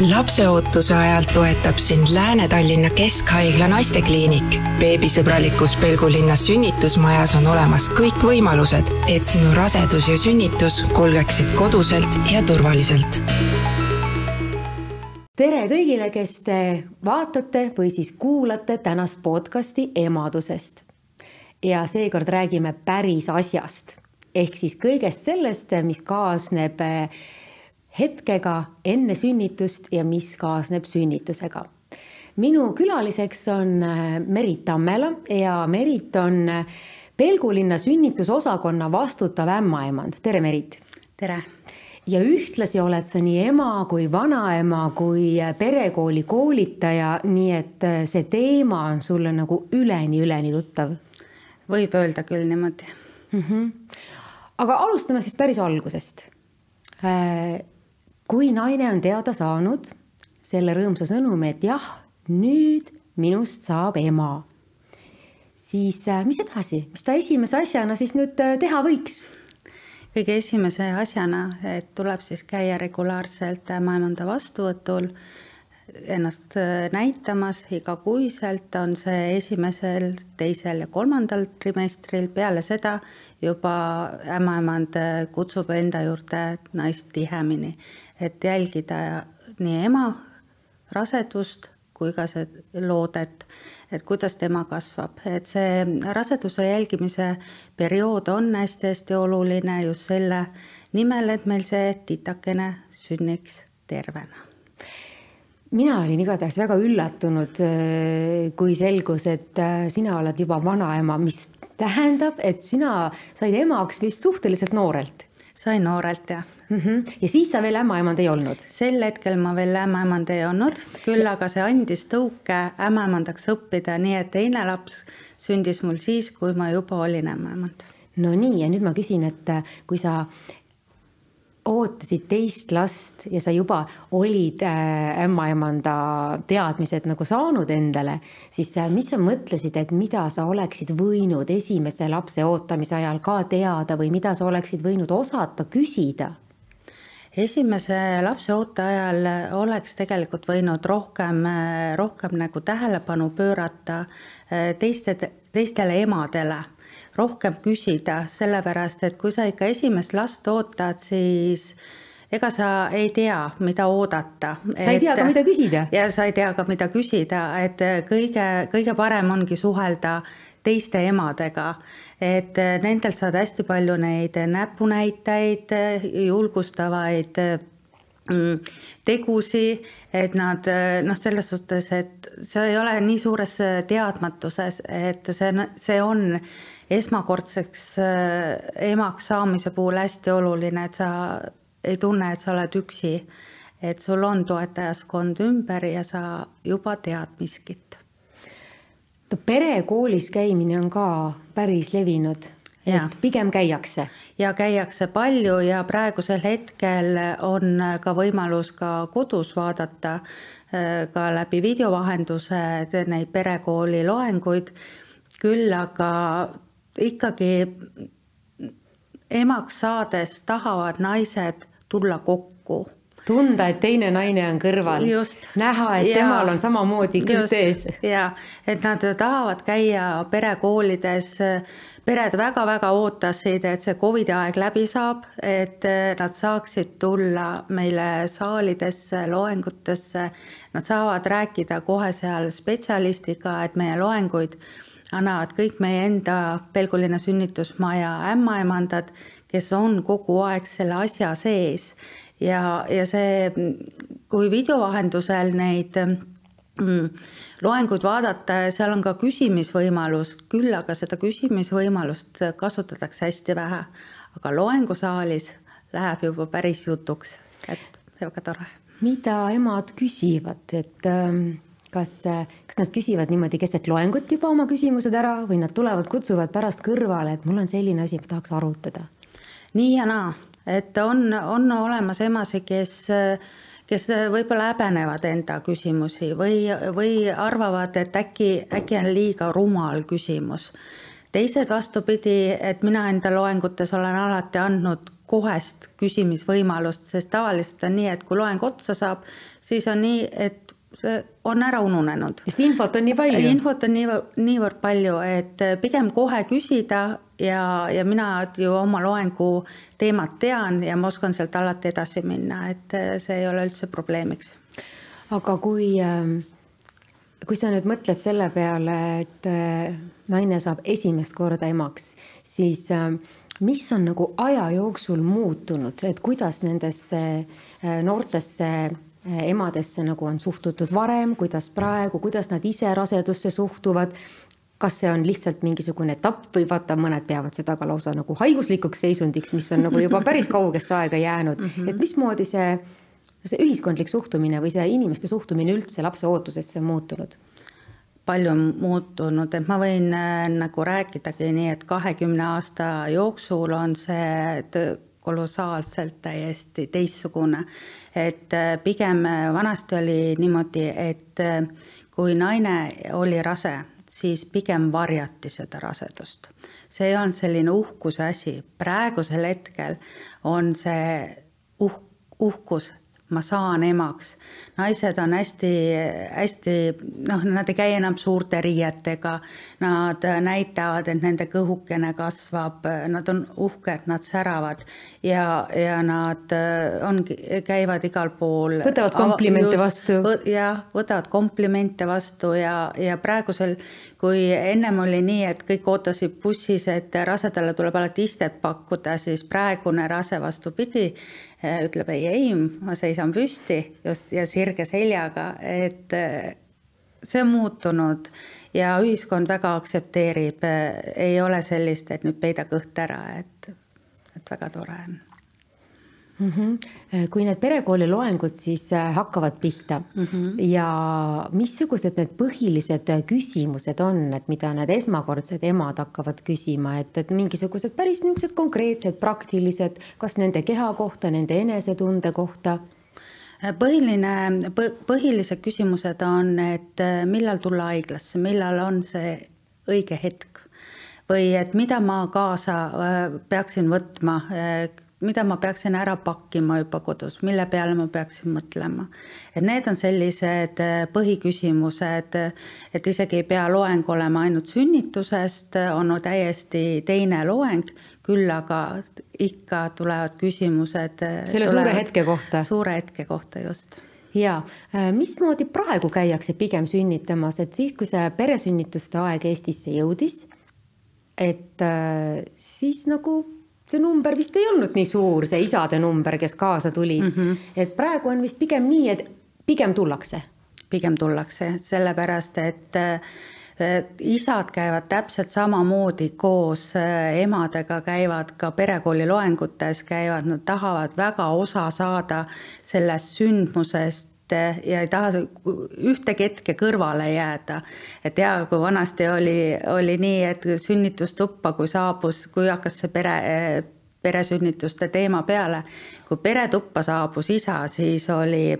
lapseootuse ajal toetab sind Lääne-Tallinna Keskhaigla naistekliinik. beebisõbralikus Pelgulinna sünnitusmajas on olemas kõik võimalused, et sinu rasedus ja sünnitus kulgeksid koduselt ja turvaliselt. tere kõigile, kes te vaatate või siis kuulate tänast podcasti emadusest. ja seekord räägime päris asjast ehk siis kõigest sellest, mis kaasneb hetkega enne sünnitust ja mis kaasneb sünnitusega. minu külaliseks on äh, Merit Tammela ja Merit on äh, Pelgulinna sünnitusosakonna vastutav ämmaemand. tere, Merit! tere! ja ühtlasi oled sa nii ema kui vanaema kui äh, perekooli koolitaja, nii et see teema on sulle nagu üleni-üleni tuttav. võib öelda küll niimoodi mm. -hmm. aga alustame siis päris algusest kui naine on teada saanud selle rõõmsa sõnumi, et jah, nüüd minust saab ema, siis äh, mis edasi, mis ta esimese asjana siis nüüd äh, teha võiks? kõige esimese asjana, et tuleb siis käia regulaarselt ämmaemanda vastuvõtul, ennast äh, näitamas igakuiselt, on see esimesel, teisel ja kolmandal trimestril, peale seda juba ämmaemand kutsub enda juurde naist tihemini et jälgida nii ema rasedust kui ka see loodet, et kuidas tema kasvab, et see raseduse jälgimise periood on hästi-hästi oluline just selle nimel, et meil see titakene sünniks tervena. Mina olin igatahes väga üllatunud, kui selgus, et sina oled juba vanaema, mis tähendab, et sina said emaks vist suhteliselt noorelt. sain noorelt jah mm. -hmm. ja siis sa veel ämmaemand ei olnud? sel hetkel ma veel ämmaemand ei olnud, küll aga see andis tõuke ämmaemandaks õppida, nii et teine laps sündis mul siis, kui ma juba olin ämmaemand. no nii, ja nüüd ma küsin, et kui sa ootasid teist last ja sa juba olid äh, ämmaemanda teadmised nagu saanud endale, siis äh, mis sa mõtlesid, et mida sa oleksid võinud esimese lapse ootamise ajal ka teada või mida sa oleksid võinud osata küsida? Esimese lapse oote ajal oleks tegelikult võinud rohkem, rohkem nagu tähelepanu pöörata teiste, teistele emadele rohkem küsida, sellepärast et kui sa ikka esimest last ootad, siis ega sa ei tea, mida oodata. sa ei tea ka, mida küsida. ja sa ei tea ka, mida küsida, et kõige, kõige parem ongi suhelda teiste emadega, et nendelt saad hästi palju neid näpunäiteid, julgustavaid mm, tegusi, et nad noh, selles suhtes, et sa ei ole nii suures teadmatuses, et see, see on esmakordseks äh, emaks saamise puhul hästi oluline, et sa ei tunne, et sa oled üksi. et sul on toetajaskond ümber ja sa juba tead miskit. no perekoolis käimine on ka päris levinud et pigem käiakse. ja käiakse palju ja praegusel hetkel on ka võimalus ka kodus vaadata äh, ka läbi videovahenduse neid perekooli loenguid. küll aga ikkagi emaks saades tahavad naised tulla kokku. Tunda, et teine naine on kõrval, näha, et ja, temal on samamoodi kõht ees. ja, et nad tahavad käia perekoolides, pered väga-väga ootasid, et see Covidi aeg läbi saab, et nad saaksid tulla meile saalidesse, loengutesse. Nad saavad rääkida kohe seal spetsialistiga, et meie loenguid annavad kõik meie enda Pelgulinna sünnitusmaja ämmaemandad, kes on kogu aeg selle asja sees ja, ja see, kui video vahendusel neid mm, loenguid vaadata, seal on ka küsimisvõimalus, küll aga seda küsimisvõimalust kasutatakse hästi vähe. aga loengusaalis läheb juba päris jutuks, et väga tore. mida emad küsivad, et ähm kas, kas nad küsivad niimoodi keset loengut juba oma küsimused ära või nad tulevad, kutsuvad pärast kõrvale, et mul on selline asi, ma tahaks arutada? Nii ja naa, et on, on olemas emasid, kes, kes võib-olla häbenevad enda küsimusi või, või arvavad, et äkki, äkki on liiga rumal küsimus. Teised vastupidi, et mina enda loengutes olen alati andnud kohest küsimisvõimalust, sest tavaliselt on nii, et kui loeng otsa saab, siis on nii, et see on ära ununenud. sest infot on nii palju. infot on niivõrd, niivõrd palju, et pigem kohe küsida ja, ja mina ju oma loengu teemat tean ja ma oskan sealt alati edasi minna, et see ei ole üldse probleemiks. aga kui, ähm, kui sa nüüd mõtled selle peale, et äh, naine saab esimest korda emaks, siis ähm, mis on nagu aja jooksul muutunud, et kuidas nendesse äh, noortesse äh, emadesse nagu on suhtutud varem, kuidas praegu, kuidas nad ise rasedusse suhtuvad. kas see on lihtsalt mingisugune etapp või vaata, mõned peavad seda ka lausa nagu haiguslikuks seisundiks, mis on nagu juba päris kaugesse aega jäänud mm, -hmm. et mismoodi see, see ühiskondlik suhtumine või see inimeste suhtumine üldse lapse ootusesse on muutunud palju on muutunud, et ma võin äh, nagu rääkidagi nii, et kahekümne aasta jooksul on see kolossaalselt täiesti teistsugune. et äh, pigem äh, vanasti oli niimoodi, et kui naine oli rase, siis pigem varjati seda rasedust. see ei olnud selline uhkuse asi, praegusel hetkel on see uh-, uhkus ma saan emaks. naised on hästi-hästi noh, nad ei käi enam suurte riietega, nad näitavad, et nende kõhukene kasvab, nad on uhked, nad säravad ja, ja nad ongi, käivad igal pool. võtavad komplimente vastu. jah, võtavad komplimente vastu ja, ja praegusel, kui ennem oli nii, et kõik ootasid bussis, et rasedale tuleb alati istet pakkuda, siis praegune rase vastupidi ütleb ei, ei, ma seisan püsti just ja sirge seljaga, et äh, see on muutunud ja ühiskond väga aktsepteerib, äh, ei ole sellist, et nüüd peida kõht ära, et, et väga tore on mm. -hmm. kui need perekooli loengud siis äh, hakkavad pihta mm -hmm. ja missugused need põhilised äh, küsimused on, et mida need esmakordsed emad hakkavad küsima, et, et mingisugused päris niisugused konkreetsed, praktilised, kas nende keha kohta, nende enesetunde kohta? põhiline, põhilised küsimused on, et millal tulla haiglasse, millal on see õige hetk või et mida ma kaasa peaksin võtma mida ma peaksin ära pakkima juba kodus, mille peale ma peaksin mõtlema. et need on sellised äh, põhiküsimused, et isegi ei pea loeng olema ainult sünnitusest, on täiesti teine loeng, küll aga ikka tulevad küsimused. Äh, selle tulevad, suure hetke kohta. suure hetke kohta, just ja äh, mismoodi praegu käiakse pigem sünnitamas, et siis, kui see peresünnituste aeg Eestisse jõudis, et siis nagu see number vist ei olnud nii suur, see isade number, kes kaasa tulid mm. -hmm. et praegu on vist pigem nii, et pigem tullakse. pigem tullakse, sellepärast et isad käivad täpselt samamoodi koos emadega, käivad ka perekooli loengutes, käivad, nad tahavad väga osa saada sellest sündmusest, ja ei taha ühtegi hetke kõrvale jääda. et ja kui vanasti oli, oli nii, et sünnitustuppa, kui saabus, kui hakkas see pere, peresünnituste teema peale, kui peretuppa saabus isa, siis oli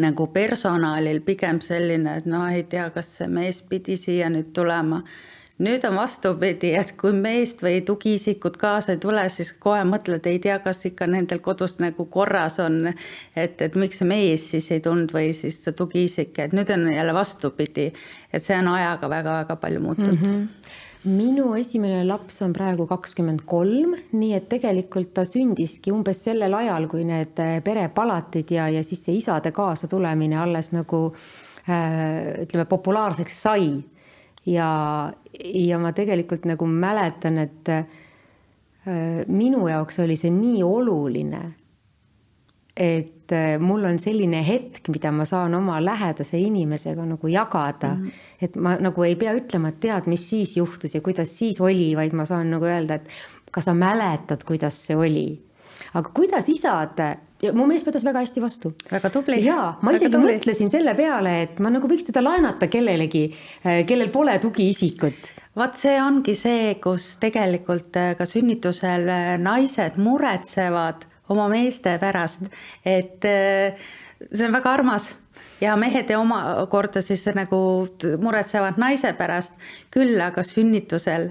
nagu personalil pigem selline, et no ei tea, kas see mees pidi siia nüüd tulema nüüd on vastupidi, et kui meest või tugiisikut kaasa ei tule, siis kohe mõtled, ei tea, kas ikka nendel kodus nagu korras on. et, et miks see mees siis ei tulnud või siis tugiisik, et nüüd on jälle vastupidi, et see on ajaga väga-väga palju muutunud mm. -hmm minu esimene laps on praegu kakskümmend kolm, nii et tegelikult ta sündiski umbes sellel ajal, kui need perepalatid ja, ja siis see isade kaasatulemine alles nagu äh, ütleme, populaarseks sai ja, ja ma tegelikult nagu mäletan, et äh, minu jaoks oli see nii oluline, et äh, mul on selline hetk, mida ma saan oma lähedase inimesega nagu jagada mm. -hmm. et ma nagu ei pea ütlema, et tead, mis siis juhtus ja kuidas siis oli, vaid ma saan nagu öelda, et kas sa mäletad, kuidas see oli. aga kuidas isad ja mu mees võttis väga hästi vastu. väga tubli. ja ma isegi tubli. mõtlesin selle peale, et ma nagu võiks teda laenata kellelegi, eh, kellel pole tugiisikut. vot see ongi see, kus tegelikult eh, ka sünnitusel eh, naised muretsevad oma meeste pärast, et see on väga armas ja mehed omakorda siis nagu muretsevad naise pärast. küll aga sünnitusel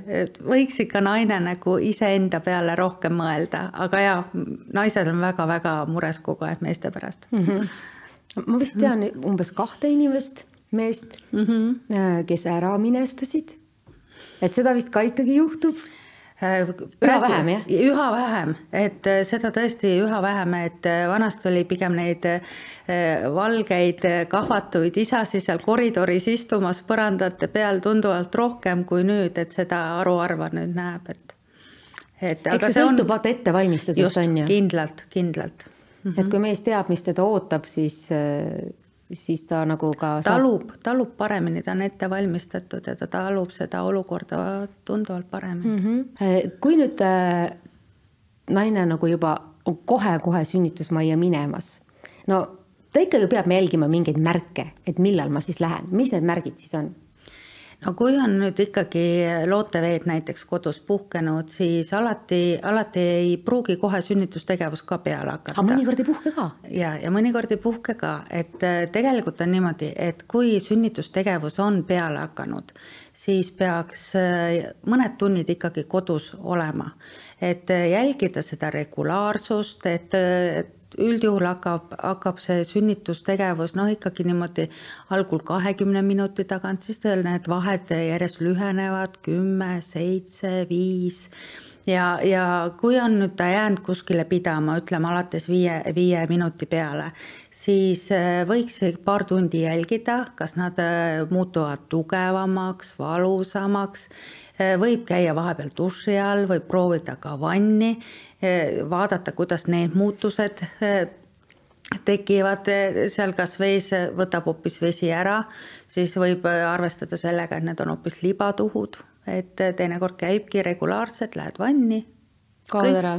võiks ikka naine nagu iseenda peale rohkem mõelda, aga ja naised on väga-väga mures kogu aeg meeste pärast mm. -hmm. ma vist tean umbes kahte inimest, meest mm, -hmm. kes ära minestasid. et seda vist ka ikkagi juhtub üha vähem, jah? üha vähem, et äh, seda tõesti üha vähem, et äh, vanasti oli pigem neid valgeid kahvatuid isasi seal koridoris istumas põrandate peal tunduvalt rohkem kui nüüd, et seda haruharva nüüd näeb, et. et eks see sõltub vaata ettevalmistusest on ju. kindlalt, kindlalt mm. -hmm. et kui mees teab, mis teda ootab, siis siis ta nagu ka saab... talub, talub paremini, ta on ette valmistatud ja ta talub seda olukorda tunduvalt paremini mm. -hmm. kui nüüd äh, naine nagu juba on kohe-kohe sünnitusmajja minemas, no ta ikka ju peab jälgima mingeid märke, et millal ma siis lähen, mis need märgid siis on? No kui on nüüd ikkagi looteveed näiteks kodus puhkenud, siis alati, alati ei pruugi kohe sünnitustegevus ka peale hakata. aga mõnikord ei puhke ka? ja, ja mõnikord ei puhke ka, et äh, tegelikult on niimoodi, et kui sünnitustegevus on peale hakanud, siis peaks äh, mõned tunnid ikkagi kodus olema, et äh, jälgida seda regulaarsust, et, et üldjuhul hakkab, hakkab see sünnitustegevus noh, ikkagi niimoodi algul kahekümne minuti tagant, siis teil need vahed järjest lühenevad, kümme, seitse, viis. Ja, ja kui on nüüd ta jäänud kuskile pidama, ütleme alates viie, viie minuti peale, siis äh, võiks paar tundi jälgida, kas nad äh, muutuvad tugevamaks, valusamaks. Eh, võib käia vahepeal duši all, võib proovida ka vanni, eh, vaadata, kuidas need muutused eh, tekivad seal, kas vees võtab hoopis vesi ära, siis võib arvestada sellega, et need on hoopis libatuhud, et teinekord käibki regulaarselt, lähed vanni. kaod ära?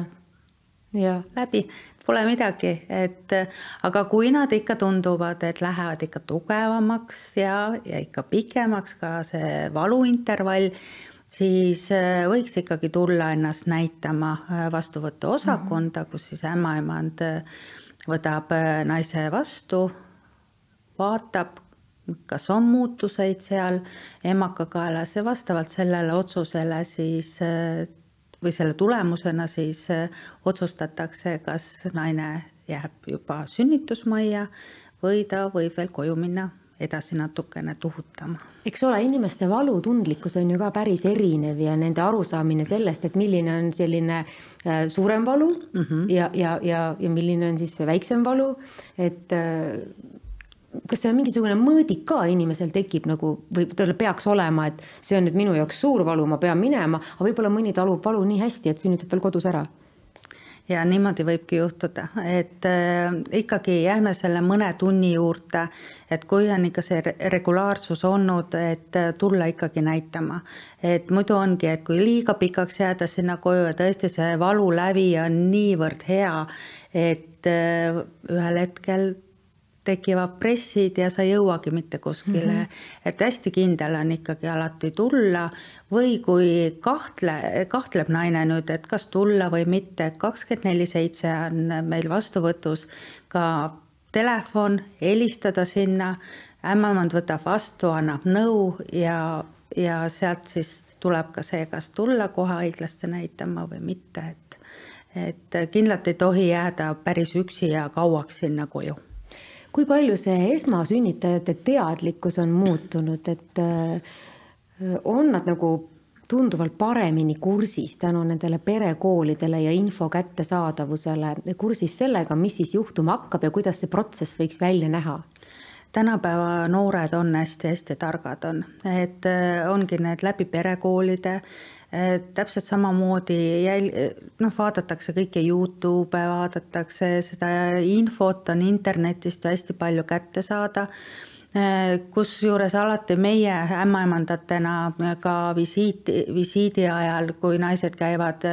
läbi, pole midagi, et aga kui nad ikka tunduvad, et lähevad ikka tugevamaks ja, ja ikka pikemaks ka see valuintervall, siis äh, võiks ikkagi tulla ennast näitama äh, vastuvõtuosakonda, kus siis ämmaemand äh, võtab naise vastu, vaatab, kas on muutuseid seal emakakaelas ja vastavalt sellele otsusele siis või selle tulemusena siis otsustatakse, kas naine jääb juba sünnitusmajja või ta võib veel koju minna edasi natukene tuhutama. eks ole, inimeste valutundlikkus on ju ka päris erinev ja nende arusaamine sellest, et milline on selline äh, suurem valu mm -hmm. ja, ja, ja, ja milline on siis see väiksem valu, et äh, kas seal mingisugune mõõdik ka inimesel tekib nagu või tal peaks olema, et see on nüüd minu jaoks suur valu, ma pean minema, aga võib-olla mõni talub valu nii hästi, et sünnitab veel kodus ära ja niimoodi võibki juhtuda, et äh, ikkagi jääme selle mõne tunni juurde, et kui on ikka see regulaarsus olnud, et äh, tulla ikkagi näitama. et muidu ongi, et kui liiga pikaks jääda sinna koju ja tõesti see valulävi on niivõrd hea, et äh, ühel hetkel tekivad pressid ja sa ei jõuagi mitte kuskile mm. -hmm. et hästi kindel on ikkagi alati tulla või kui kahtle, kahtleb naine nüüd, et kas tulla või mitte, kakskümmend neli seitse on meil vastuvõtus ka telefon, helistada sinna, ämmemand võtab vastu, annab nõu ja, ja sealt siis tuleb ka see, kas tulla kohe haiglasse näitama või mitte, et et kindlalt ei tohi jääda päris üksi ja kauaks sinna koju kui palju see esmasünnitajate teadlikkus on muutunud, et äh, on nad nagu tunduvalt paremini kursis tänu nendele perekoolidele ja info kättesaadavusele, kursis sellega, mis siis juhtuma hakkab ja kuidas see protsess võiks välja näha? tänapäeva noored on hästi-hästi targad on, et äh, ongi need läbi perekoolide täpselt samamoodi jäl-, noh, vaadatakse kõike Youtube'e, vaadatakse seda infot on internetist ju hästi palju kätte saada kusjuures alati meie ämmaemandatena ka visiiti, visiidi ajal, kui naised käivad,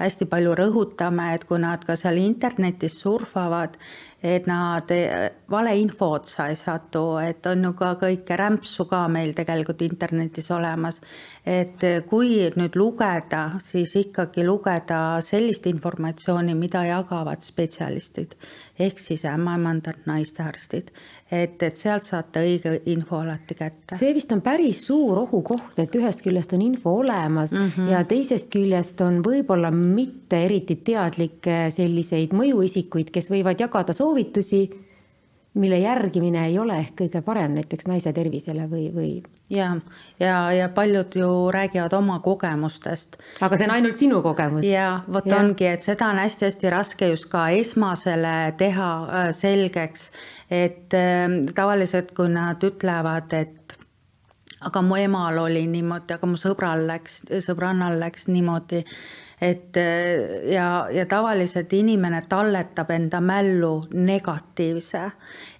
hästi palju rõhutame, et kui nad ka seal internetis surfavad, et nad eh, valeinfo otsa ei satu, et on ju ka kõike rämpsu ka meil tegelikult internetis olemas. et kui nüüd lugeda, siis ikkagi lugeda sellist informatsiooni, mida jagavad spetsialistid ehk siis ämmaemandad, naistearstid, et, et sealt saate õige info alati kätte. see vist on päris suur ohukoht, et ühest küljest on info olemas mm -hmm. ja teisest küljest on võib-olla mitte eriti teadlikke selliseid mõjuisikuid, kes võivad jagada soovitusi mille järgimine ei ole ehk kõige parem näiteks naise tervisele või, või. ja, ja, ja paljud ju räägivad oma kogemustest. aga see on ainult sinu kogemus. ja vot ja. ongi, et seda on hästi-hästi raske just ka esmasele teha äh, selgeks, et äh, tavaliselt, kui nad ütlevad, et aga mu emal oli niimoodi, aga mu sõbral läks, sõbrannal läks niimoodi et äh, ja, ja tavaliselt inimene talletab enda mällu negatiivse,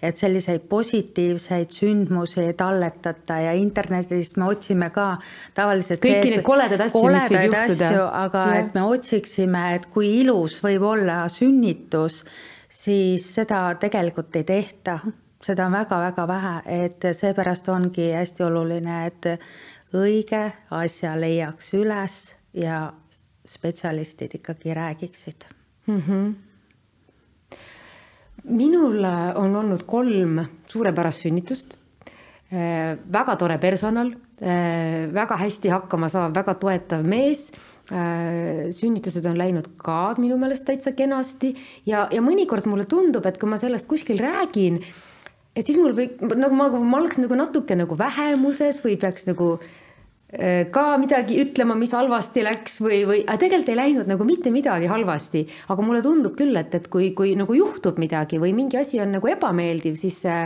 et selliseid positiivseid sündmusi ei talletata ja internetist me otsime ka tavaliselt. kõiki neid koledaid asju, mis võib juhtuda. aga ja. et me otsiksime, et kui ilus võib olla sünnitus, siis seda tegelikult ei tehta seda on väga-väga vähe, et seepärast ongi hästi oluline, et õige asja leiaks üles ja spetsialistid ikkagi räägiksid mm. -hmm. minul on olnud kolm suurepärast sünnitust äh,. väga tore personal äh,, väga hästi hakkama saav, väga toetav mees äh,. sünnitused on läinud ka minu meelest täitsa kenasti ja, ja mõnikord mulle tundub, et kui ma sellest kuskil räägin, et siis mul või nagu ma, ma oleks nagu natuke nagu vähemuses või peaks nagu äh, Äh, ka midagi ütlema, mis halvasti läks või, või, aga tegelikult ei läinud nagu mitte midagi halvasti. aga mulle tundub küll, et, et kui, kui nagu juhtub midagi või mingi asi on nagu ebameeldiv, siis see,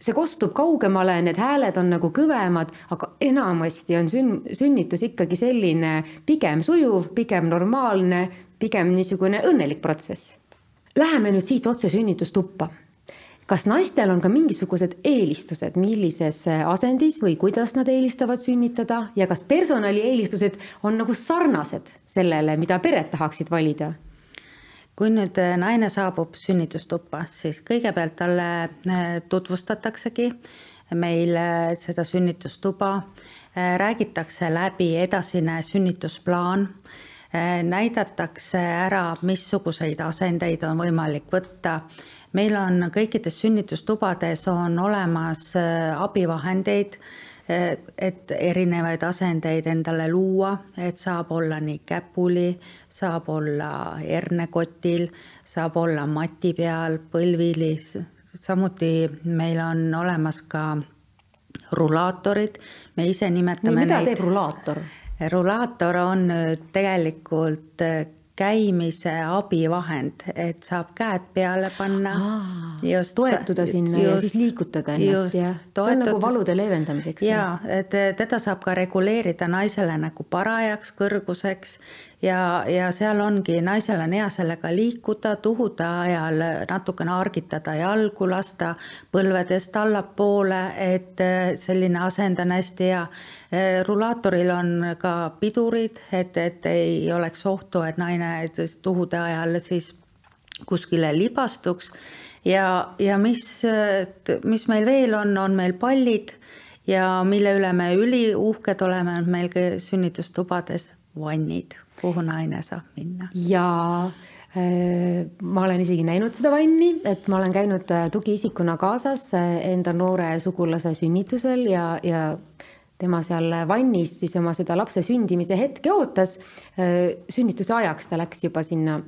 see kostub kaugemale, need hääled on nagu kõvemad, aga enamasti on sünn, sünnitus ikkagi selline pigem sujuv, pigem normaalne, pigem niisugune õnnelik protsess. Läheme nüüd siit otse sünnitustuppa kas naistel on ka mingisugused eelistused, millises asendis või kuidas nad eelistavad sünnitada? Ja kas personali eelistused on nagu sarnased sellele, mida pered tahaksid valida? kui nüüd äh, naine saabub sünnitustuppa, siis kõigepealt talle äh, tutvustataksegi meil seda sünnitustuba, äh, räägitakse läbi edasine sünnitusplaan. Näidatakse ära, missuguseid asendeid on võimalik võtta meil on kõikides sünnitustubades on olemas äh, abivahendeid, äh, et erinevaid asendeid endale luua, et saab olla nii käpuli, saab olla hernekotil, saab olla mati peal, põlvilis, samuti meil on olemas ka rulaatorid, me ise nimetame nii, mida neid. teeb rulaator? rulaator on tegelikult äh, käimise abivahend, et saab käed peale panna. toetuda sinna just, ja siis liigutada ennast ja see on nagu valude leevendamiseks. ja et teda saab ka reguleerida naisele nagu parajaks kõrguseks ja, ja seal ongi, naisel on hea sellega liikuda, tuhude ajal natukene argitada jalgu, lasta põlvedest allapoole, et äh, selline asend on hästi hea. Äh, rulaatoril on ka pidurid, et, et ei oleks ohtu, et naine tuhude ajal siis kuskile libastuks ja, ja mis, mis meil veel on, on meil pallid ja mille üle me üliuhked oleme, on meil sünnitustubades vannid kuhu naine saab minna. ja äh, ma olen isegi näinud seda vanni, et ma olen käinud äh, tugiisikuna kaasas äh, enda noore sugulase sünnitusel ja, ja tema seal vannis siis oma seda lapse sündimise hetke ootas. sünnituse ajaks ta läks juba sinna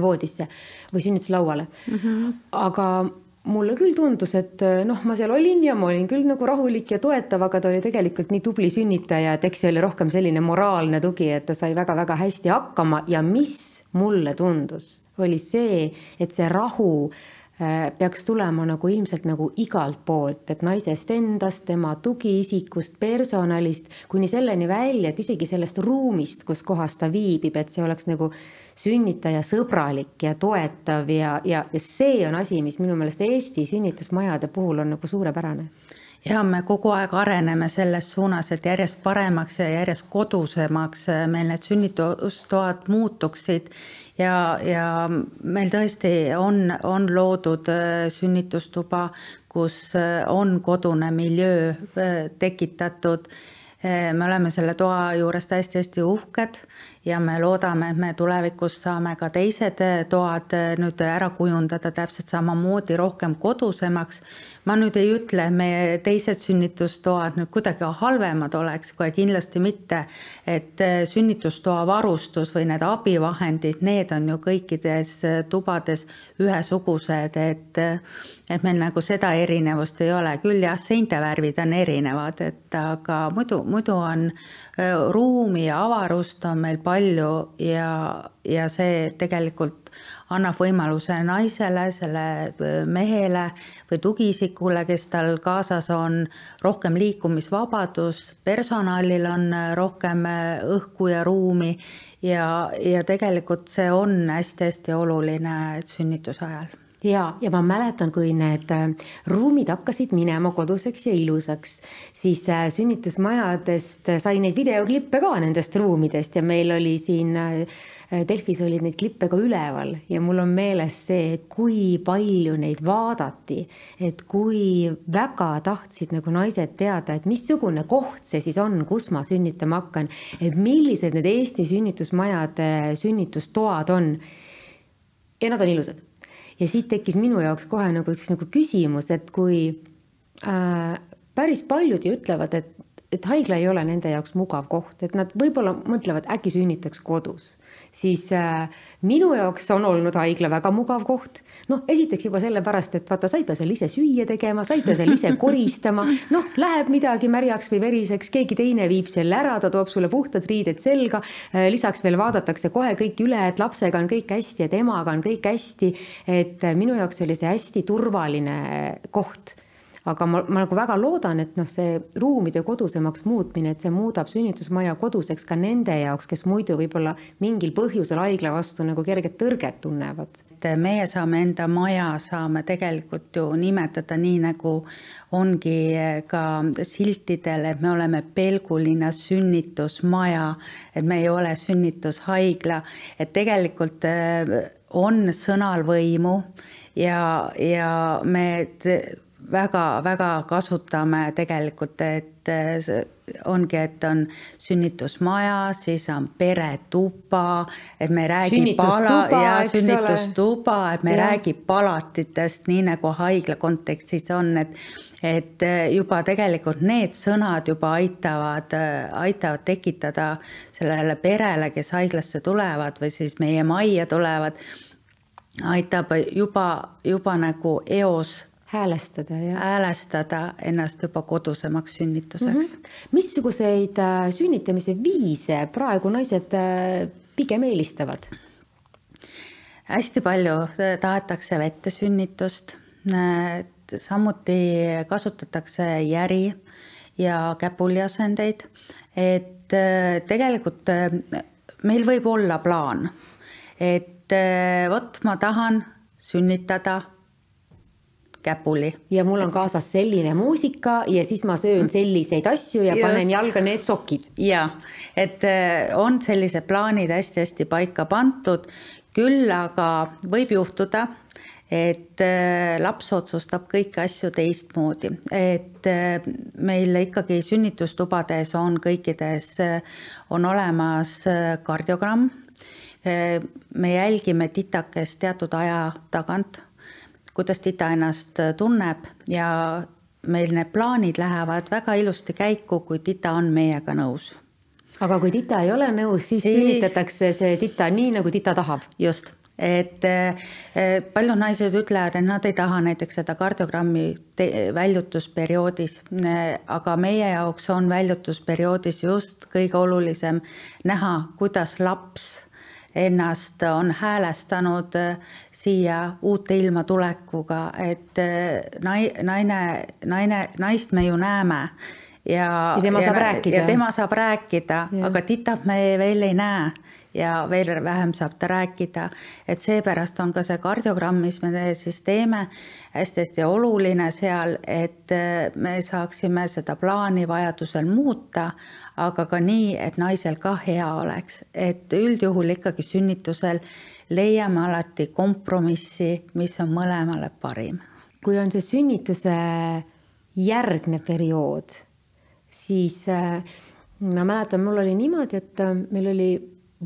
voodisse või sünnituslauale mm. -hmm. aga mulle küll tundus, et eh, noh, ma seal olin ja ma olin küll nagu rahulik ja toetav, aga ta oli tegelikult nii tubli sünnitaja, et eks see oli rohkem selline moraalne tugi, et ta sai väga-väga hästi hakkama. Ja mis mulle tundus, oli see, et see rahu peaks tulema nagu ilmselt nagu igalt poolt, et naisest endast, tema tugiisikust, personalist, kuni selleni välja, et isegi sellest ruumist, kus kohas ta viibib, et see oleks nagu sünnitaja sõbralik ja toetav ja, ja, ja see on asi, mis minu meelest Eesti sünnitusmajade puhul on nagu suurepärane ja me kogu aeg areneme selles suunas, et järjest paremaks ja järjest kodusemaks meil need sünnitustoad muutuksid. Ja, ja meil tõesti on, on loodud äh, sünnitustuba, kus äh, on kodune miljöö äh, tekitatud. Me oleme selle toa juures hästi-hästi uhked ja me loodame, et me tulevikus saame ka teised toad nüüd ära kujundada täpselt samamoodi rohkem kodusemaks. ma nüüd ei ütle, et meie teised sünnitustoad nüüd kuidagi halvemad oleks, kohe kindlasti mitte. et sünnitustoa varustus või need abivahendid, need on ju kõikides tubades ühesugused, et et meil nagu seda erinevust ei ole, küll jah, seinte värvid on erinevad, et aga muidu, muidu on ruumi ja avarust on meil palju ja, ja see tegelikult annab võimaluse naisele, selle mehele või tugiisikule, kes tal kaasas on, rohkem liikumisvabadus, personalil on rohkem õhku ja ruumi ja, ja tegelikult see on hästi-hästi oluline sünnituse ajal ja, ja ma mäletan, kui need äh, ruumid hakkasid minema koduseks ja ilusaks, siis äh, sünnitusmajadest sai neid videoklippe ka nendest ruumidest ja meil oli siin äh, Delfis olid neid klippe ka üleval. Ja mul on meeles see, kui palju neid vaadati, et kui väga tahtsid nagu naised teada, et missugune koht see siis on, kus ma sünnitama hakkan, et millised need Eesti sünnitusmajade sünnitustoad on. ja nad on ilusad ja siit tekkis minu jaoks kohe nagu üks nagu küsimus, et kui äh, päris paljud ju ütlevad, et, et haigla ei ole nende jaoks mugav koht, et nad võib-olla mõtlevad, äkki sünnitaks kodus, siis äh, minu jaoks on olnud haigla väga mugav koht noh, esiteks juba sellepärast, et vaata, sa ei pea seal ise süüa tegema, sa ei pea seal ise koristama, noh, läheb midagi märjaks või veriseks, keegi teine viib selle ära, ta toob sulle puhtad riided selga. Äh, lisaks veel vaadatakse kohe kõik üle, et lapsega on kõik hästi, et emaga on kõik hästi. et äh, minu jaoks oli see hästi turvaline koht aga ma, ma nagu väga loodan, et noh, see ruumide kodusemaks muutmine, et see muudab sünnitusmaja koduseks ka nende jaoks, kes muidu võib-olla mingil põhjusel haigla vastu nagu kerget tõrget tunnevad. et meie saame enda maja, saame tegelikult ju nimetada nii, nagu ongi ka siltidel, et me oleme Pelgulinna sünnitusmaja, et me ei ole sünnitushaigla, et tegelikult eh, on sõnal võimu ja, ja me väga-väga kasutame tegelikult, et ongi, et on sünnitusmaja, siis on peretuba, et me ei räägi pala ja sünnitustuba, et me ei räägi palatitest, nii nagu haigla kontekstis on, et et juba tegelikult need sõnad juba aitavad, aitavad tekitada sellele perele, kes haiglasse tulevad või siis meie majja tulevad, aitab juba, juba nagu eos häälestada ja. häälestada ennast juba kodusemaks sünnituseks mm. -hmm. missuguseid äh, sünnitamise viise praegu naised äh, pigem eelistavad? hästi palju äh, tahetakse vette sünnitust. samuti kasutatakse järi ja käpuljasendeid, et tegelikult meil võib olla plaan, et vot ma tahan sünnitada käpuli. ja mul on kaasas selline muusika ja siis ma söön selliseid asju ja Just. panen jalga need sokid. ja, et äh, on sellised plaanid hästi-hästi paika pandud, küll aga võib juhtuda, et äh, laps otsustab kõiki asju teistmoodi, et äh, meil ikkagi sünnitustubades on kõikides, on olemas kardiogramm. me jälgime titakest teatud aja tagant kuidas tita ennast äh, tunneb ja meil need plaanid lähevad väga ilusti käiku, kui tita on meiega nõus. aga kui tita ei ole nõus, siis, siis... sünnitatakse see tita nii, nagu tita tahab. just, et äh, paljud naised ütlevad, et nad ei taha näiteks seda kardiogrammi väljutusperioodis, aga meie jaoks on väljutusperioodis just kõige olulisem näha, kuidas laps ennast on häälestanud äh, siia uute ilma tulekuga, et äh, nai-, naine, naine, naist me ju näeme ja, ja tema ja, saab rääkida. ja tema saab rääkida, aga titab me veel ei näe ja veel vähem saab ta rääkida. et seepärast on ka see kardiogramm, mis me siis teeme, hästi-hästi oluline seal, et me saaksime seda plaani vajadusel muuta, aga ka nii, et naisel ka hea oleks, et üldjuhul ikkagi sünnitusel leiame alati kompromissi, mis on mõlemale parim. kui on see sünnituse järgne periood, siis äh, ma mäletan, mul oli niimoodi, et äh, meil oli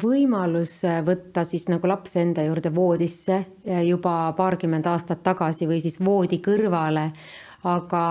võimalus äh, võtta siis nagu laps enda juurde voodisse juba paarkümmend aastat tagasi või siis voodi kõrvale. Aga,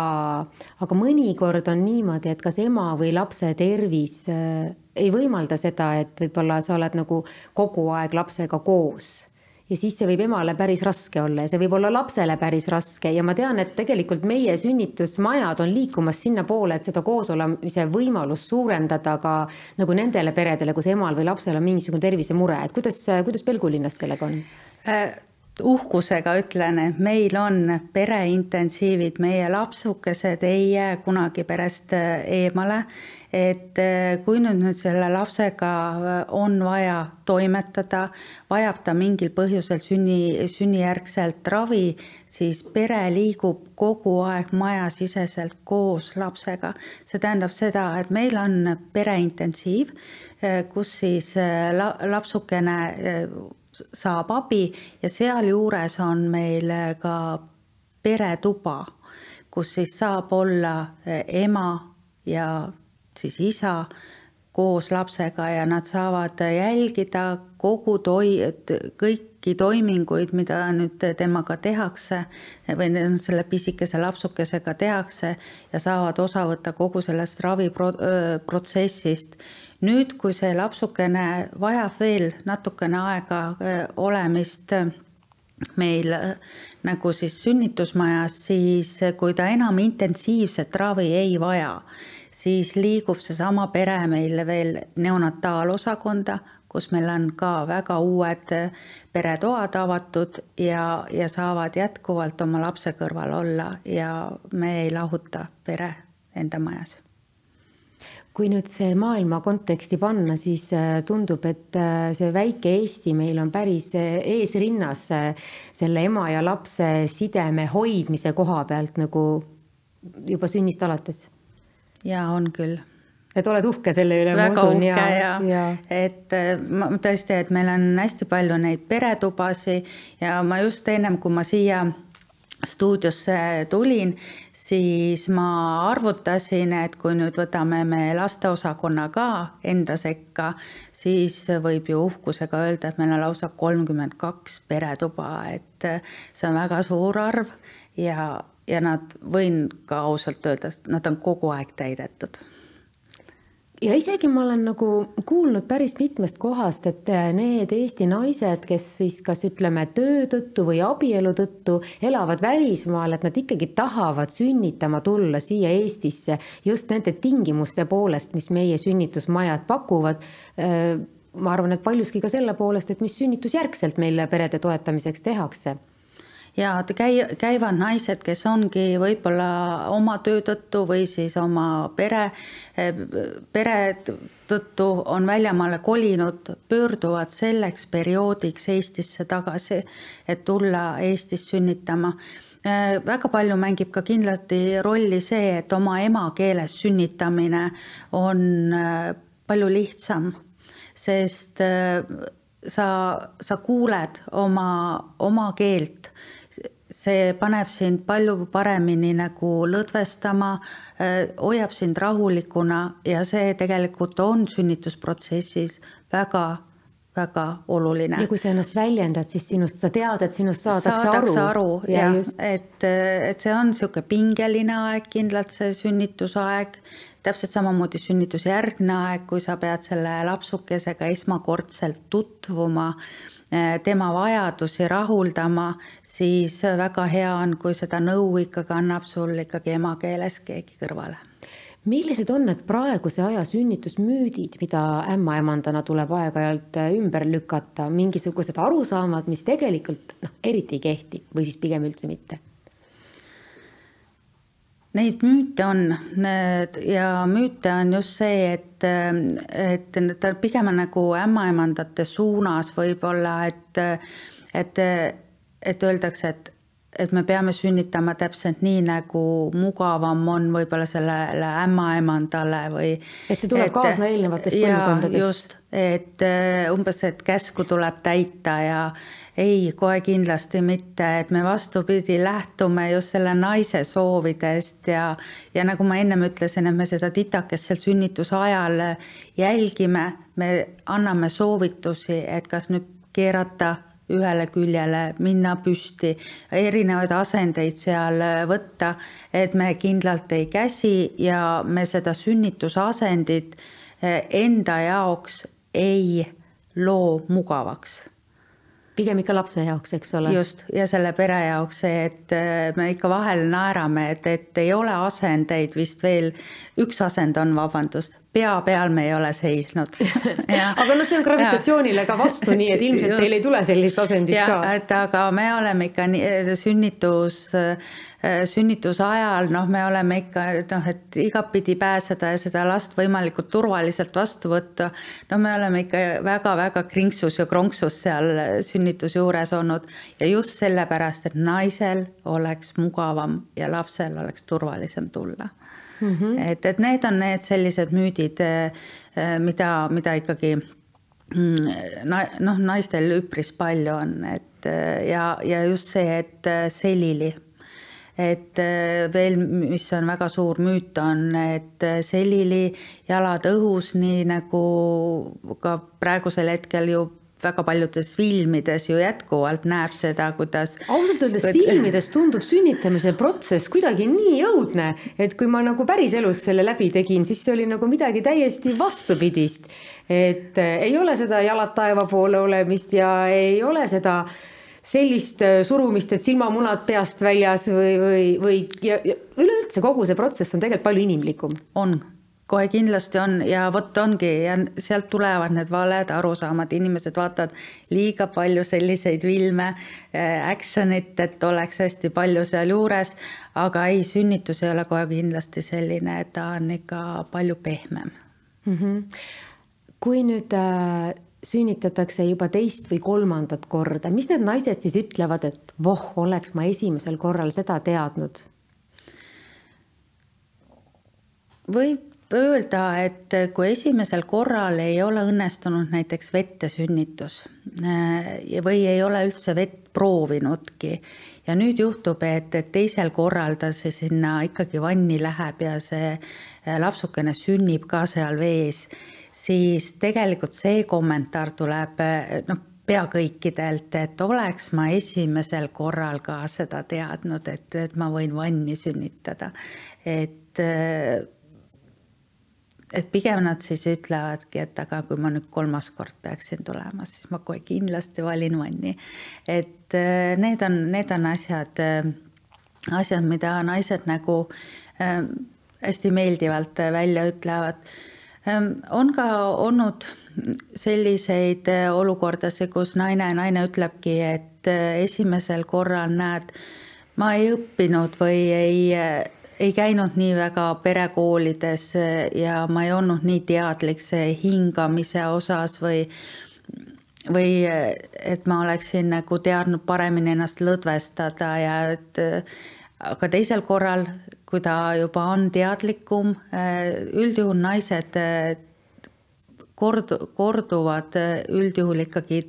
aga mõnikord on niimoodi, et kas ema või lapse tervis ei võimalda seda, et võib-olla sa oled nagu kogu aeg lapsega koos. Ja siis see võib emale päris raske olla ja see võib olla lapsele päris raske. Ja ma tean, et tegelikult meie sünnitusmajad on liikumas sinnapoole, et seda koosolemise võimalust suurendada ka nagu nendele peredele, kus emal või lapsel on mingisugune tervisemure, et kuidas, kuidas Pelgulinnas sellega on? Äh,? Uhkusega ütlen, et meil on pereintensiivid, meie lapsukesed ei jää kunagi perest äh, eemale. et äh, kui nüüd nüüd selle lapsega äh, on vaja toimetada, vajab ta mingil põhjusel sünni, sünnijärgselt ravi, siis pere liigub kogu aeg majasiseselt koos lapsega. see tähendab seda, et meil on pereintensiiv, kus siis lapsukene saab abi ja sealjuures on meil ka peretuba, kus siis saab olla eh, ema ja siis isa koos lapsega ja nad saavad jälgida kogu toi-, kõiki toiminguid, mida nüüd temaga tehakse või selle pisikese lapsukesega tehakse ja saavad osa võtta kogu sellest raviprotsessist nüüd, kui see lapsukene vajab veel natukene aega olemist meil nagu siis sünnitusmajas, siis kui ta enam intensiivset ravi ei vaja, siis liigub seesama pere meil veel neonataalosakonda, kus meil on ka väga uued peretoad avatud ja, ja saavad jätkuvalt oma lapse kõrval olla ja me ei lahuta pere enda majas kui nüüd see maailma konteksti panna, siis äh, tundub, et äh, see väike Eesti meil on päris äh, eesrinnas selle ema ja lapse sideme hoidmise koha pealt nagu juba sünnist alates. ja on küll et oled uhke selle üle, ma usun. ja, ja, ja., et ma tõesti, et meil on hästi palju neid peretubasid ja ma just ennem, kui ma siia stuudiosse tulin, siis ma arvutasin, et kui nüüd võtame me lasteosakonna ka enda sekka, siis võib ju uhkusega öelda, et meil on lausa kolmkümmend kaks peretuba, et see on väga suur arv ja, ja nad, võin ka ausalt öelda, nad on kogu aeg täidetud ja isegi ma olen nagu kuulnud päris mitmest kohast, et äh, need Eesti naised, kes siis kas ütleme töö tõttu või abielu tõttu elavad välismaal, et nad ikkagi tahavad sünnitama tulla siia Eestisse just nende tingimuste poolest, mis meie sünnitusmajad pakuvad. Äh, ma arvan, et paljuski ka selle poolest, et mis sünnitusjärgselt meil perede toetamiseks tehakse ja käi-, käivad naised, kes ongi võib-olla oma töö tõttu või siis oma pere, pere tõttu on väljamaale kolinud, pöörduvad selleks perioodiks Eestisse tagasi, et tulla Eestis sünnitama. Väga palju mängib ka kindlasti rolli see, et oma emakeeles sünnitamine on palju lihtsam, sest sa, sa kuuled oma, oma keelt see paneb sind palju paremini nagu lõdvestama, äh, hoiab sind rahulikuna ja see tegelikult on sünnitusprotsessis väga väga oluline. ja kui sa ennast väljendad, siis sinust, sa tead, et sinust saadakse, saadakse aru. aru ja jah, et, et see on niisugune pingeline aeg, kindlalt see sünnitusaeg, täpselt samamoodi sünnitusjärgne aeg, kui sa pead selle lapsukesega esmakordselt tutvuma tema vajadusi rahuldama, siis väga hea on, kui seda nõu ikkagi annab sul ikkagi emakeeles keegi kõrvale millised on need praeguse aja sünnitusmüüdid, mida ämmaemandana tuleb aeg-ajalt eh, ümber lükata, mingisugused arusaamad, mis tegelikult noh, eriti ei kehti või siis pigem üldse mitte? Neid müüte on ja müüte on just see, et, et ta pigem on nagu ämmaemandate suunas võib-olla, et, et, et öeldakse, et et me peame sünnitama täpselt nii, nagu mugavam on võib-olla sellele ämmaemandale või. et see tuleb et, kaasna eelnevatest põlvkondadest. just, et äh, umbes, et käsku tuleb täita ja ei, kohe kindlasti mitte, et me vastupidi lähtume just selle naise soovidest ja, ja nagu ma ennem ütlesin, et me seda titakest seal sünnituse ajal jälgime, me anname soovitusi, et kas nüüd keerata ühele küljele, minna püsti, erinevaid asendeid seal võtta, et me kindlalt ei käsi ja me seda sünnitusasendit eh, enda jaoks ei loo mugavaks pigem ikka lapse jaoks, eks ole. just, ja selle pere jaoks see, et eh, me ikka vahel naerame, et, et ei ole asendeid vist veel, üks asend on, vabandust pea peal me ei ole seisnud aga noh, see on gravitatsioonile ka vastu, nii et ilmselt Just. teil ei tule sellist asendit ja, ka. et aga me oleme ikka nii, eh, sünnitus, eh, sünnituse ajal, noh, me oleme ikka noh, et igatpidi pääseda ja seda last võimalikult turvaliselt vastu võtta. no me oleme ikka väga-väga krinksus ja kronksus seal sünnituse juures olnud ja just sellepärast, et naisel oleks mugavam ja lapsel oleks turvalisem tulla mm. -hmm. et, et need on need sellised müüdid, eh, mida, mida ikkagi mm, noh, naistel üpris palju on, et eh, ja, ja just see, et eh, selili et veel, mis on väga suur müüt, on, et selili jalad õhus, nii nagu ka praegusel hetkel ju väga paljudes filmides ju jätkuvalt näeb seda, kuidas. ausalt öeldes Võt... filmides tundub sünnitamise protsess kuidagi nii õudne, et kui ma nagu päriselus selle läbi tegin, siis see oli nagu midagi täiesti vastupidist. et äh, ei ole seda jalad taeva poole olemist ja ei ole seda sellist äh, surumist, et silmamunad peast väljas või, või, või ja, ja üleüldse kogu see protsess on tegelikult palju inimlikum. on kohe kindlasti on ja vot ongi ja sealt tulevad need valed arusaamad, inimesed vaatavad liiga palju selliseid filme, äh, action'it, et oleks hästi palju sealjuures, aga ei, sünnitus ei ole kohe kindlasti selline, et ta on ikka palju pehmem mm. -hmm. kui nüüd äh, sünnitatakse juba teist või kolmandat korda, mis need naised siis ütlevad, et voh, oleks ma esimesel korral seda teadnud? võib öelda, et kui esimesel korral ei ole õnnestunud näiteks vette sünnitus äh, või ei ole üldse vett proovinudki ja nüüd juhtub, et, et teisel korral ta see sinna ikkagi vanni läheb ja see äh, lapsukene sünnib ka seal vees, siis tegelikult see kommentaar tuleb äh, noh, pea kõikidelt, et oleks ma esimesel korral ka seda teadnud, et, et ma võin vanni sünnitada. et et pigem nad siis ütlevadki, et aga kui ma nüüd kolmas kord peaksin tulema, siis ma kohe kindlasti valin vanni. et äh, need on, need on asjad, äh, asjad, mida naised nagu äh, hästi meeldivalt välja ütlevad. Ähm, on ka olnud selliseid olukordasid, kus naine, naine ütlebki, et esimesel korral näed, ma ei õppinud või ei ei käinud nii väga perekoolides ja ma ei olnud nii teadlik see hingamise osas või või et ma oleksin nagu teadnud paremini ennast lõdvestada ja et aga teisel korral, kui ta juba on teadlikum, üldjuhul naised kord-, korduvad üldjuhul ikkagi,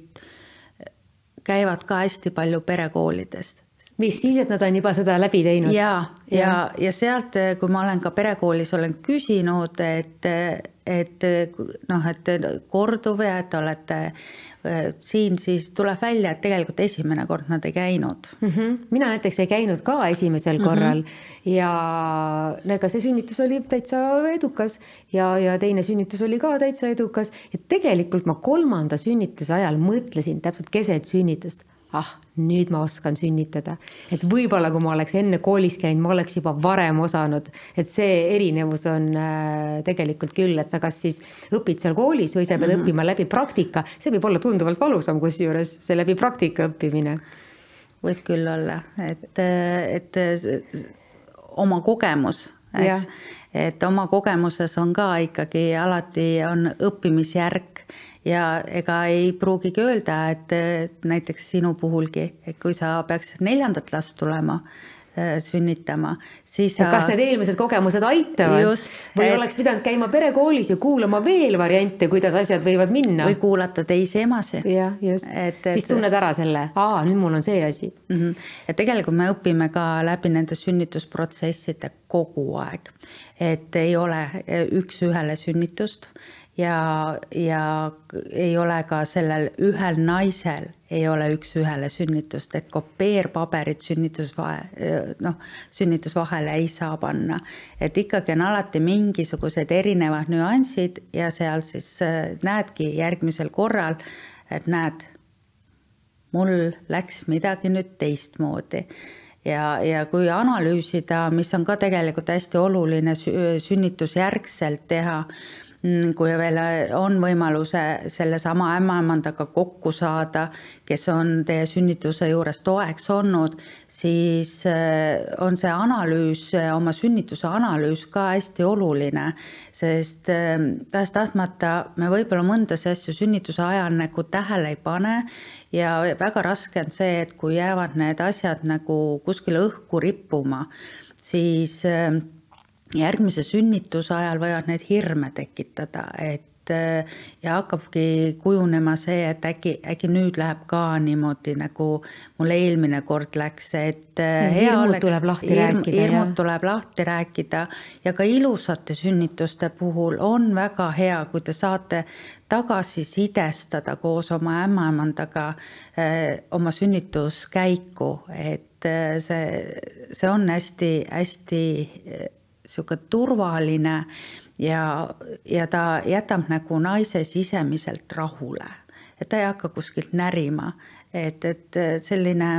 käivad ka hästi palju perekoolidest mis siis, et nad on juba seda läbi teinud. ja, ja, ja, ja sealt, kui ma olen ka perekoolis olen küsinud, et, et noh, et korduv ja et olete siin, siis tuleb välja, et tegelikult esimene kord nad ei käinud mm. -hmm. mina näiteks ei käinud ka esimesel korral mm -hmm. ja ega see sünnitus oli täitsa edukas ja, ja teine sünnitus oli ka täitsa edukas ja tegelikult ma kolmanda sünnituse ajal mõtlesin täpselt keset sünnitust ah, nüüd ma oskan sünnitada. et võib-olla, kui ma oleks enne koolis käinud, ma oleks juba varem osanud, et see erinevus on äh, tegelikult küll, et sa kas siis õpid seal koolis või sa pead mm -hmm. õppima läbi praktika, see võib olla tunduvalt valusam, kusjuures see läbi praktika õppimine. võib küll olla, et, et oma kogemus, eks. et oma kogemuses on ka ikkagi alati on õppimisjärk ja ega ei pruugigi öelda, et näiteks sinu puhulgi, et kui sa peaks neljandat last tulema sünnitama, siis sa... kas need eelmised kogemused aitavad Just, või et... oleks pidanud käima perekoolis ja kuulama veel variante, kuidas asjad võivad minna? või kuulata teisi emasid. jah, just, siis tunned ära selle, aa, nüüd mul on see asi mm. -hmm. et tegelikult me õpime ka läbi nende sünnitusprotsesside kogu aeg, et ei ole üks-ühele sünnitust ja, ja ei ole ka sellel ühel naisel ei ole üks-ühele sünnitust, et kopeerpaberit sünnitusvahe, noh, sünnitusvahele ei saa panna. et ikkagi on alati mingisugused erinevad nüansid ja seal siis näedki järgmisel korral, et näed, mul läks midagi nüüd teistmoodi ja, ja kui analüüsida, mis on ka tegelikult hästi oluline sünnitusjärgselt teha kui veel äh, on võimalus sellesama ämmaemandaga kokku saada, kes on teie sünnituse juures toeks olnud, siis äh, on see analüüs, oma sünnituse analüüs ka hästi oluline, sest äh, tahes-tahtmata me võib-olla mõndas asju sünnituse ajal nagu tähele ei pane ja väga raske on see, et kui jäävad need asjad nagu kuskile õhku rippuma, siis järgmise sünnituse ajal võivad need hirme tekitada, et äh, ja hakkabki kujunema see, et äkki, äkki nüüd läheb ka niimoodi, nagu mul eelmine kord läks, et hea hirmud oleks, tuleb lahti hirm, rääkida. hirmud tuleb lahti rääkida ja ka ilusate sünnituste puhul on väga hea, kui te saate tagasisidestada koos oma ämmaemandaga äh, oma sünnituskäiku, et see, see on hästi-hästi sihuke turvaline ja, ja ta jätab nagu naise sisemiselt rahule. et ta ei hakka kuskilt närima, et, et selline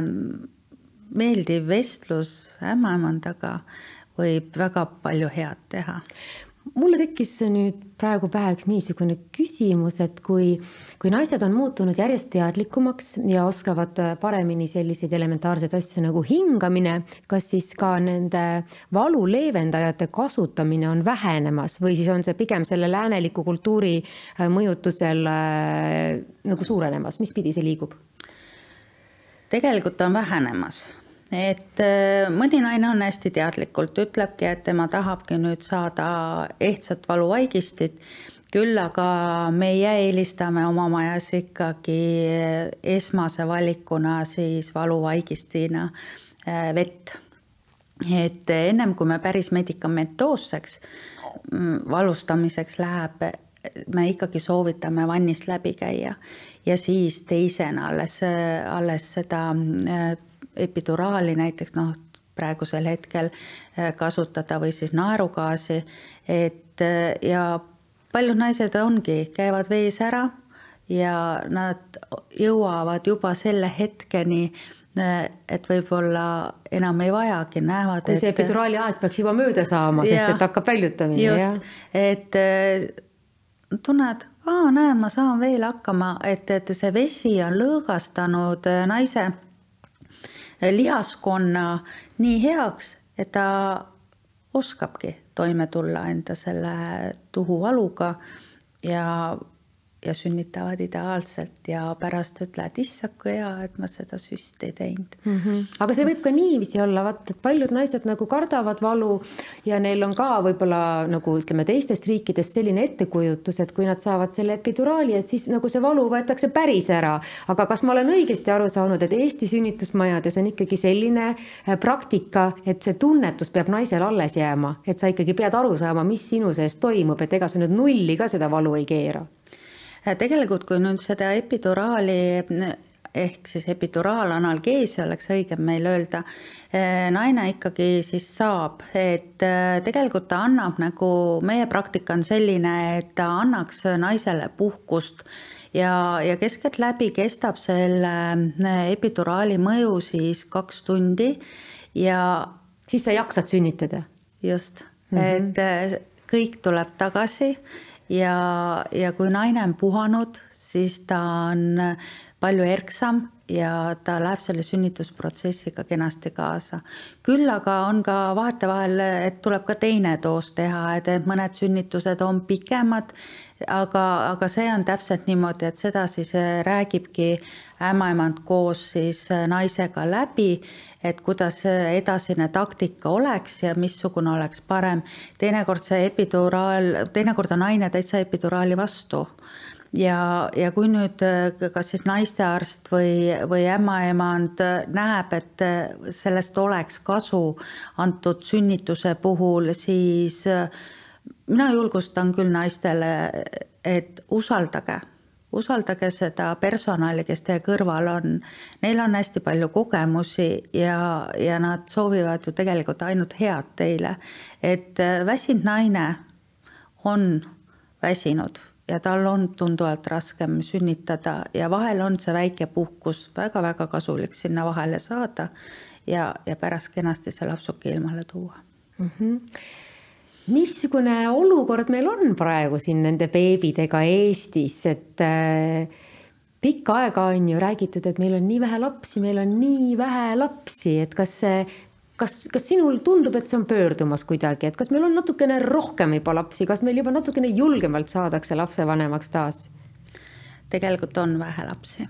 meeldiv vestlus ämmaemandaga võib väga palju head teha mulle tekkis nüüd praegu pähe üks niisugune küsimus, et kui, kui naised on muutunud järjest teadlikumaks ja oskavad paremini selliseid elementaarseid asju nagu hingamine, kas siis ka nende valu leevendajate kasutamine on vähenemas või siis on see pigem selle lääneliku kultuuri äh, mõjutusel äh, nagu suurenemas, mis pidi see liigub? tegelikult on vähenemas et äh, mõni naine on hästi teadlikult, ütlebki, et tema tahabki nüüd saada ehtsat valuvaigistit, küll aga meie eelistame oma majas ikkagi esmase valikuna siis valuvaigistina äh, vett. et ennem kui me päris medikamentoosseks mm, valustamiseks läheb, me ikkagi soovitame vannist läbi käia ja siis teisena alles, alles seda äh, epiduraali näiteks noh, praegusel hetkel äh, kasutada või siis naerugaasi, et äh, ja paljud naised ongi, käivad vees ära ja nad jõuavad juba selle hetkeni, äh, et võib-olla enam ei vajagi, näevad. kui see epiduraali aeg peaks juba mööda saama, sest et hakkab väljutamine. just, et tunned, aa, näe, ma saan veel hakkama, et, et see vesi on lõõgastanud naise lihaskonna nii heaks, et ta oskabki toime tulla enda selle tuhuvaluga ja ja sünnitavad ideaalselt ja pärast ütlevad, issand, kui hea, et ma seda süsti ei teinud mm. -hmm. aga see võib ka niiviisi olla, vaata, et paljud naised nagu kardavad valu ja neil on ka võib-olla nagu ütleme, teistest riikidest selline ettekujutus, et kui nad saavad selle epiduraali, et siis nagu see valu võetakse päris ära. aga kas ma olen õigesti aru saanud, et Eesti sünnitusmajades on ikkagi selline äh, praktika, et see tunnetus peab naisel alles jääma, et sa ikkagi pead aru saama, mis sinu sees toimub, et ega sa nüüd nulli ka seda valu ei keera tegelikult, kui nüüd seda epiduraali ehk siis epiduraalanalgeesia oleks õigem meil öelda, eh, naine ikkagi siis saab, et eh, tegelikult ta annab nagu, meie praktika on selline, et ta annaks naisele puhkust ja, ja keskeltläbi kestab selle epiduraali mõju siis kaks tundi ja. siis sa jaksad sünnitada? just mm, -hmm. et kõik tuleb tagasi ja, ja kui naine on puhanud, siis ta on palju erksam ja ta läheb selle sünnitusprotsessiga kenasti kaasa. küll aga on ka vahetevahel, et tuleb ka teine doos teha, et, mõned sünnitused on pikemad, aga, aga see on täpselt niimoodi, et seda siis äh, räägibki ämmaemand koos siis äh, naisega läbi, et kuidas edasine taktika oleks ja missugune oleks parem. teinekord see epiduraal, teinekord on naine täitsa epiduraali vastu ja, ja kui nüüd kas siis naistearst või, või ämmaemand näeb, et sellest oleks kasu antud sünnituse puhul, siis mina julgustan küll naistele, et usaldage, usaldage seda personali, kes teie kõrval on. Neil on hästi palju kogemusi ja, ja nad soovivad ju tegelikult ainult head teile. et väsinud naine on väsinud ja tal on tunduvalt raskem sünnitada ja vahel on see väike puhkus väga-väga kasulik sinna vahele saada ja, ja pärast kenasti see lapsuke ilmale tuua mm. -hmm. Missugune olukord meil on praegu siin nende beebidega Eestis, et äh, pikka aega on ju räägitud, et meil on nii vähe lapsi, meil on nii vähe lapsi, et kas see kas, kas sinul tundub, et see on pöördumas kuidagi, et kas meil on natukene rohkem juba lapsi, kas meil juba natukene julgemalt saadakse lapsevanemaks taas? tegelikult on vähe lapsi,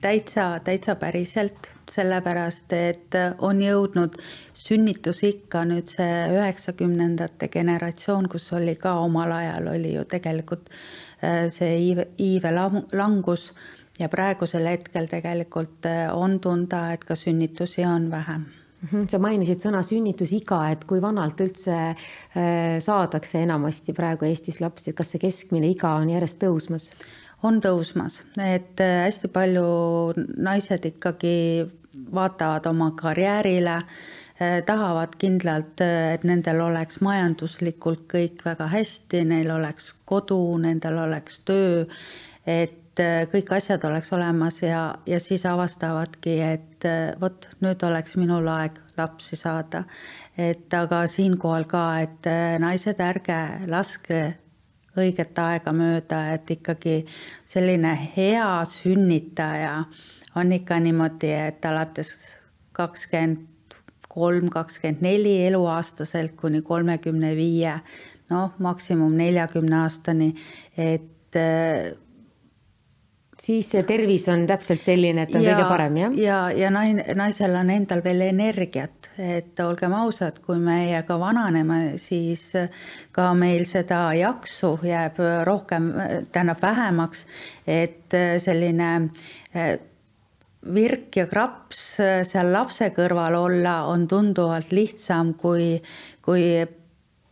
täitsa, täitsa päriselt, sellepärast et on jõudnud sünnitusikka nüüd see üheksakümnendate generatsioon, kus oli ka omal ajal oli ju tegelikult äh, see iive, iive langus ja praegusel hetkel tegelikult äh, on tunda, et ka sünnitusi on vähem Mhm, sa mainisid sõna sünnitusiga, et kui vanalt üldse äh, saadakse enamasti praegu Eestis lapsi, kas see keskmine iga on järjest tõusmas? On tõusmas, et äh, hästi palju naised ikkagi vaatavad oma karjäärile, äh, tahavad kindlalt, et nendel oleks majanduslikult kõik väga hästi, neil oleks kodu, nendel oleks töö, et kõik asjad oleks olemas ja, ja siis avastavadki, et äh, vot nüüd oleks minul aeg lapsi saada. et aga siinkohal ka, et äh, naised, ärge laske õiget aega mööda, et ikkagi selline hea sünnitaja on ikka niimoodi, et alates kakskümmend kolm, kakskümmend neli eluaastaselt kuni kolmekümne viie, noh, maksimum neljakümne aastani, et siis see tervis on täpselt selline, et on ja, kõige parem, jah? ja, ja naine, naisel on endal veel energiat, et olgem ausad, kui meie ka vananeme, siis ka meil seda jaksu jääb rohkem, tähendab vähemaks, et selline eh, virk ja kraps seal lapse kõrval olla on tunduvalt lihtsam kui, kui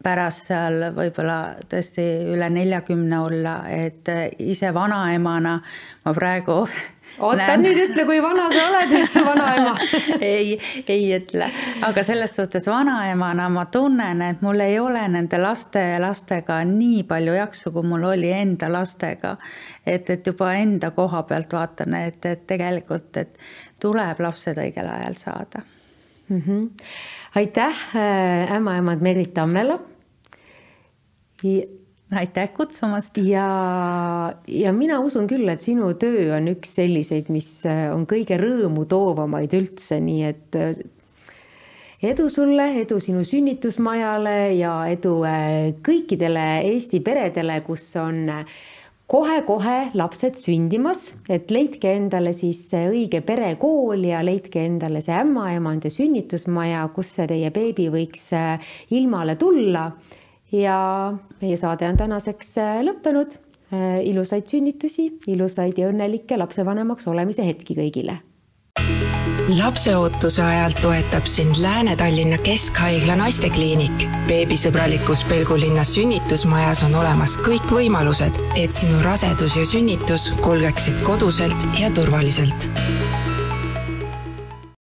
pärast seal võib-olla tõesti üle neljakümne olla, et ise vanaemana ma praegu oota nüüd ütle, kui vana sa oled, vanaema ei, ei ütle, aga selles suhtes vanaemana ma tunnen, et mul ei ole nende laste ja lastega nii palju jaksu, kui mul oli enda lastega. et, et juba enda koha pealt vaatan, et, et tegelikult, et tuleb lapsed õigel ajal saada mm. -hmm aitäh äh,, ämmaemand Merit Tammela. aitäh kutsumast. ja, ja mina usun küll, et sinu töö on üks selliseid, mis äh, on kõige rõõmu toovamaid üldse, nii et äh, edu sulle, edu sinu sünnitusmajale ja edu äh, kõikidele Eesti peredele, kus on kohe-kohe lapsed sündimas, et leidke endale siis see õige perekool ja leidke endale see ämmaemand ja sünnitusmaja, kus see teie beebi võiks äh, ilmale tulla. ja meie saade on tänaseks äh, lõppenud. Äh, ilusaid sünnitusi, ilusaid ja õnnelikke lapsevanemaks olemise hetki kõigile lapseootuse ajal toetab sind Lääne-Tallinna Keskhaigla naistekliinik. beebisõbralikus Pelgulinna sünnitusmajas on olemas kõik võimalused, et sinu rasedus ja sünnitus kulgeksid koduselt ja turvaliselt